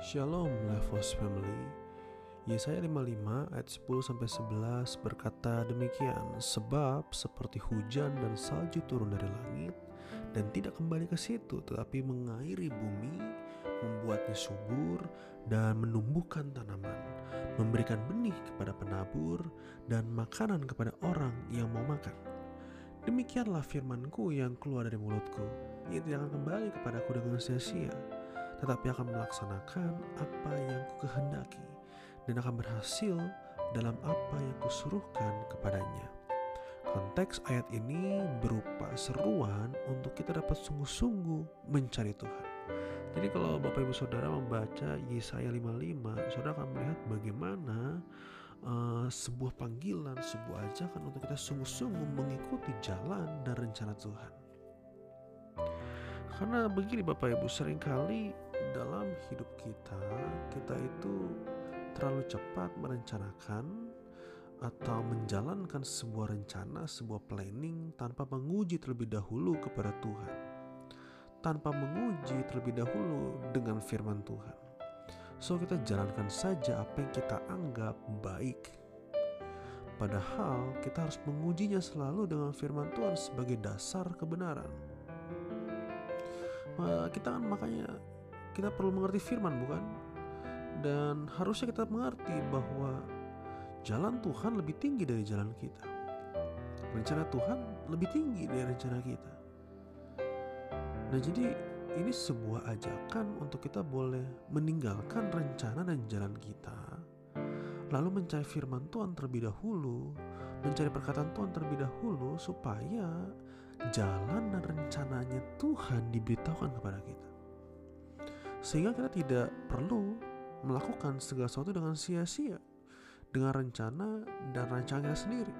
Shalom Levos Family. Yesaya 55 ayat 10 sampai 11 berkata demikian Sebab seperti hujan dan salju turun dari langit dan tidak kembali ke situ tetapi mengairi bumi membuatnya subur dan menumbuhkan tanaman memberikan benih kepada penabur dan makanan kepada orang yang mau makan. Demikianlah firmanku yang keluar dari mulutku. Ia tidak akan kembali kepadaku dengan sia-sia tetapi akan melaksanakan apa yang ku kehendaki dan akan berhasil dalam apa yang kusuruhkan kepadanya. Konteks ayat ini berupa seruan untuk kita dapat sungguh-sungguh mencari Tuhan. Jadi kalau Bapak Ibu Saudara membaca Yesaya 55, Saudara akan melihat bagaimana uh, sebuah panggilan, sebuah ajakan untuk kita sungguh-sungguh mengikuti jalan dan rencana Tuhan. Karena begini Bapak Ibu, sering kali dalam hidup kita, kita itu terlalu cepat merencanakan atau menjalankan sebuah rencana, sebuah planning tanpa menguji terlebih dahulu kepada Tuhan. Tanpa menguji terlebih dahulu dengan firman Tuhan. So kita jalankan saja apa yang kita anggap baik. Padahal kita harus mengujinya selalu dengan firman Tuhan sebagai dasar kebenaran. Kita kan makanya kita perlu mengerti firman bukan? Dan harusnya kita mengerti bahwa jalan Tuhan lebih tinggi dari jalan kita. Rencana Tuhan lebih tinggi dari rencana kita. Nah, jadi ini sebuah ajakan untuk kita boleh meninggalkan rencana dan jalan kita, lalu mencari firman Tuhan terlebih dahulu, mencari perkataan Tuhan terlebih dahulu, supaya jalan dan rencananya Tuhan diberitahukan kepada kita sehingga kita tidak perlu melakukan segala sesuatu dengan sia-sia dengan rencana dan rancangan sendiri.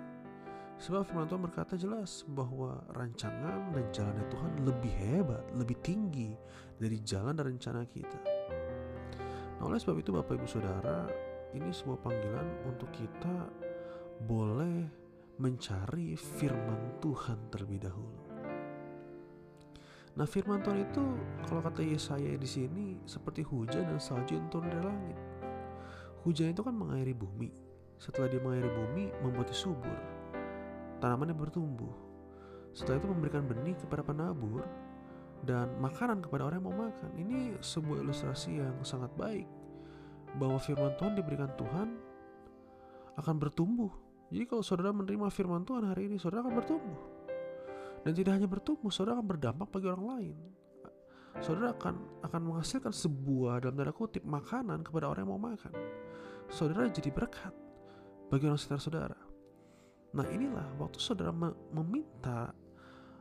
Sebab firman Tuhan berkata jelas bahwa rancangan dan jalannya Tuhan lebih hebat, lebih tinggi dari jalan dan rencana kita. Nah oleh sebab itu Bapak Ibu Saudara, ini sebuah panggilan untuk kita boleh mencari firman Tuhan terlebih dahulu. Nah firman Tuhan itu kalau kata Yesaya di sini seperti hujan dan salju yang turun dari langit. Hujan itu kan mengairi bumi. Setelah dia mengairi bumi membuatnya subur. Tanamannya bertumbuh. Setelah itu memberikan benih kepada penabur dan makanan kepada orang yang mau makan. Ini sebuah ilustrasi yang sangat baik bahwa firman Tuhan diberikan Tuhan akan bertumbuh. Jadi kalau saudara menerima firman Tuhan hari ini, saudara akan bertumbuh. Dan tidak hanya bertumbuh, saudara akan berdampak bagi orang lain. Saudara akan akan menghasilkan sebuah dalam tanda kutip makanan kepada orang yang mau makan. Saudara jadi berkat bagi orang sekitar saudara. Nah inilah waktu saudara meminta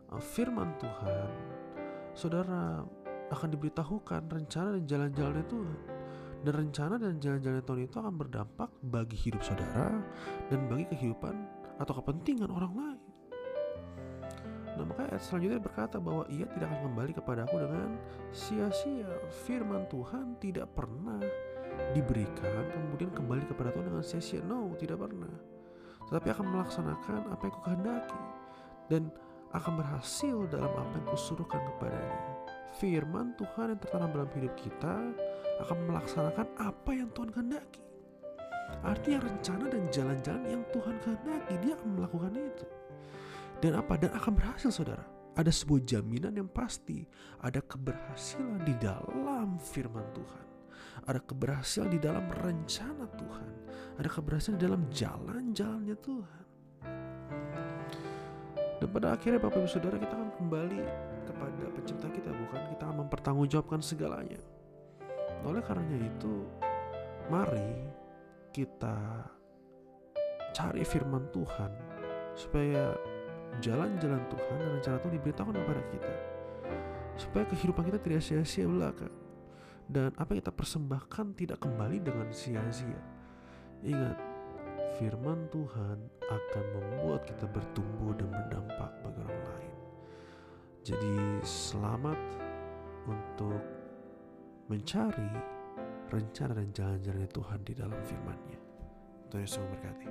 uh, firman Tuhan, saudara akan diberitahukan rencana dan jalan-jalannya Tuhan. Dan rencana dan jalan-jalan Tuhan itu akan berdampak bagi hidup saudara dan bagi kehidupan atau kepentingan orang lain. Nah maka ayat selanjutnya berkata bahwa ia tidak akan kembali kepadaku dengan sia-sia. Firman Tuhan tidak pernah diberikan kemudian kembali kepada Tuhan dengan sia-sia. No, tidak pernah. Tetapi akan melaksanakan apa yang kukehendaki dan akan berhasil dalam apa yang kusuruhkan kepadanya. Firman Tuhan yang tertanam dalam hidup kita akan melaksanakan apa yang Tuhan kehendaki. Artinya rencana dan jalan-jalan yang Tuhan kehendaki, dia akan melakukan itu. Dan apa? Dan akan berhasil saudara. Ada sebuah jaminan yang pasti. Ada keberhasilan di dalam firman Tuhan. Ada keberhasilan di dalam rencana Tuhan. Ada keberhasilan di dalam jalan-jalannya Tuhan. Dan pada akhirnya Bapak Ibu Saudara kita akan kembali kepada pencipta kita bukan kita akan mempertanggungjawabkan segalanya. Oleh karenanya itu mari kita cari firman Tuhan supaya jalan-jalan Tuhan dan rencana Tuhan diberitakan kepada kita. Supaya kehidupan kita tidak sia-sia belaka dan apa yang kita persembahkan tidak kembali dengan sia-sia. Ingat firman Tuhan akan membuat kita bertumbuh dan berdampak bagi orang lain. Jadi selamat untuk mencari rencana dan jalan-jalan Tuhan di dalam firman-Nya. Tuhan Yesus memberkati.